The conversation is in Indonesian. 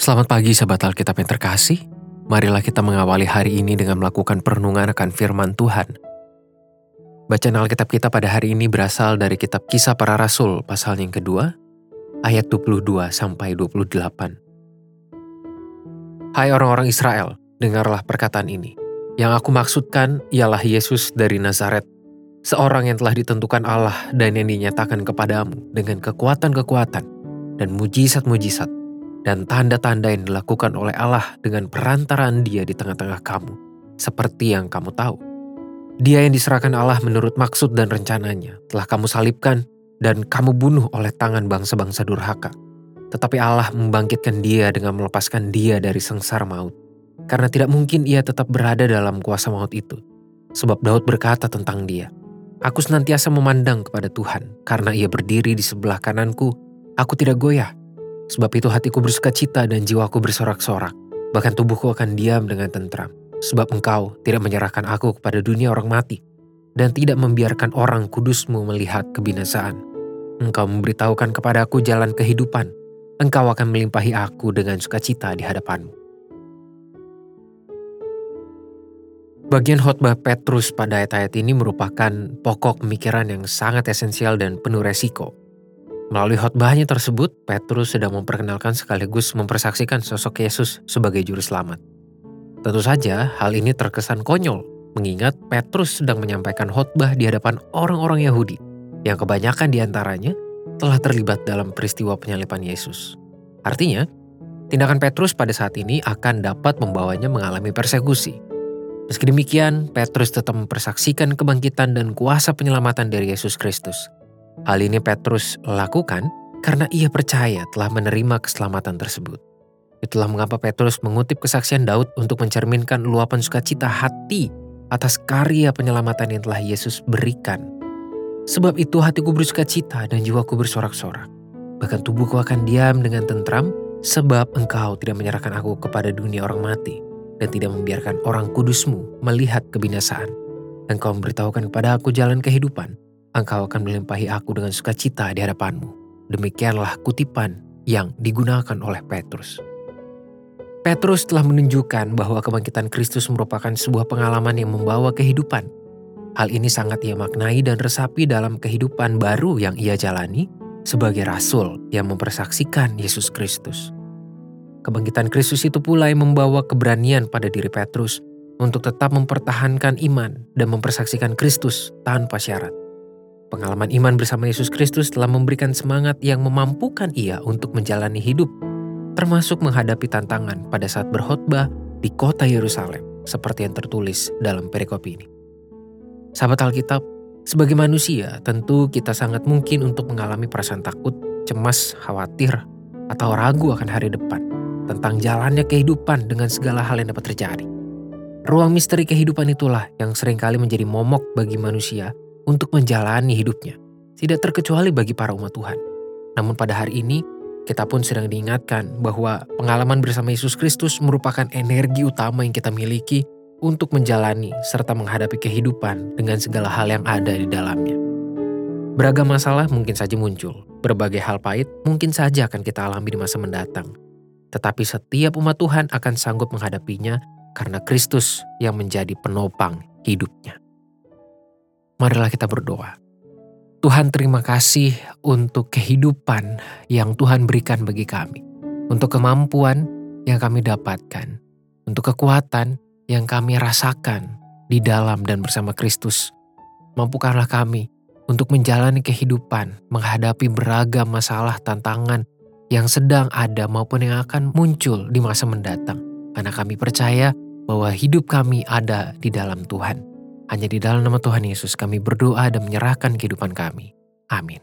Selamat pagi sahabat Alkitab yang terkasih. Marilah kita mengawali hari ini dengan melakukan perenungan akan firman Tuhan. Bacaan Alkitab kita pada hari ini berasal dari kitab Kisah Para Rasul pasal yang kedua, ayat 22 sampai 28. Hai orang-orang Israel, dengarlah perkataan ini. Yang aku maksudkan ialah Yesus dari Nazaret, seorang yang telah ditentukan Allah dan yang dinyatakan kepadamu dengan kekuatan-kekuatan dan mujizat-mujizat dan tanda-tanda yang dilakukan oleh Allah dengan perantaraan dia di tengah-tengah kamu, seperti yang kamu tahu. Dia yang diserahkan Allah menurut maksud dan rencananya telah kamu salibkan dan kamu bunuh oleh tangan bangsa-bangsa durhaka. Tetapi Allah membangkitkan dia dengan melepaskan dia dari sengsara maut. Karena tidak mungkin ia tetap berada dalam kuasa maut itu. Sebab Daud berkata tentang dia, Aku senantiasa memandang kepada Tuhan, karena ia berdiri di sebelah kananku, aku tidak goyah. Sebab itu hatiku bersuka cita dan jiwaku bersorak-sorak. Bahkan tubuhku akan diam dengan tentram. Sebab engkau tidak menyerahkan aku kepada dunia orang mati. Dan tidak membiarkan orang kudusmu melihat kebinasaan. Engkau memberitahukan kepadaku jalan kehidupan. Engkau akan melimpahi aku dengan sukacita di hadapanmu. Bagian khotbah Petrus pada ayat-ayat ini merupakan pokok pemikiran yang sangat esensial dan penuh resiko Melalui khotbahnya tersebut, Petrus sedang memperkenalkan sekaligus mempersaksikan sosok Yesus sebagai juru selamat. Tentu saja hal ini terkesan konyol, mengingat Petrus sedang menyampaikan khotbah di hadapan orang-orang Yahudi, yang kebanyakan di antaranya telah terlibat dalam peristiwa penyalipan Yesus. Artinya, tindakan Petrus pada saat ini akan dapat membawanya mengalami persekusi. Meski demikian, Petrus tetap mempersaksikan kebangkitan dan kuasa penyelamatan dari Yesus Kristus – Hal ini Petrus lakukan karena ia percaya telah menerima keselamatan tersebut. Itulah mengapa Petrus mengutip kesaksian Daud untuk mencerminkan luapan sukacita hati atas karya penyelamatan yang telah Yesus berikan. Sebab itu hatiku bersuka cita dan jiwaku bersorak-sorak. Bahkan tubuhku akan diam dengan tentram sebab engkau tidak menyerahkan aku kepada dunia orang mati dan tidak membiarkan orang kudusmu melihat kebinasaan. Engkau memberitahukan kepada aku jalan kehidupan engkau akan melimpahi aku dengan sukacita di hadapanmu. Demikianlah kutipan yang digunakan oleh Petrus. Petrus telah menunjukkan bahwa kebangkitan Kristus merupakan sebuah pengalaman yang membawa kehidupan. Hal ini sangat ia maknai dan resapi dalam kehidupan baru yang ia jalani sebagai rasul yang mempersaksikan Yesus Kristus. Kebangkitan Kristus itu pula yang membawa keberanian pada diri Petrus untuk tetap mempertahankan iman dan mempersaksikan Kristus tanpa syarat. Pengalaman iman bersama Yesus Kristus telah memberikan semangat yang memampukan ia untuk menjalani hidup, termasuk menghadapi tantangan pada saat berkhotbah di kota Yerusalem, seperti yang tertulis dalam perikop ini. Sahabat Alkitab, sebagai manusia tentu kita sangat mungkin untuk mengalami perasaan takut, cemas, khawatir, atau ragu akan hari depan tentang jalannya kehidupan dengan segala hal yang dapat terjadi. Ruang misteri kehidupan itulah yang sering kali menjadi momok bagi manusia untuk menjalani hidupnya, tidak terkecuali bagi para umat Tuhan. Namun pada hari ini, kita pun sedang diingatkan bahwa pengalaman bersama Yesus Kristus merupakan energi utama yang kita miliki untuk menjalani serta menghadapi kehidupan dengan segala hal yang ada di dalamnya. Beragam masalah mungkin saja muncul, berbagai hal pahit mungkin saja akan kita alami di masa mendatang. Tetapi setiap umat Tuhan akan sanggup menghadapinya karena Kristus yang menjadi penopang hidupnya. Marilah kita berdoa. Tuhan terima kasih untuk kehidupan yang Tuhan berikan bagi kami. Untuk kemampuan yang kami dapatkan. Untuk kekuatan yang kami rasakan di dalam dan bersama Kristus. Mampukanlah kami untuk menjalani kehidupan, menghadapi beragam masalah tantangan yang sedang ada maupun yang akan muncul di masa mendatang. Karena kami percaya bahwa hidup kami ada di dalam Tuhan. Hanya di dalam nama Tuhan Yesus kami berdoa dan menyerahkan kehidupan kami. Amin.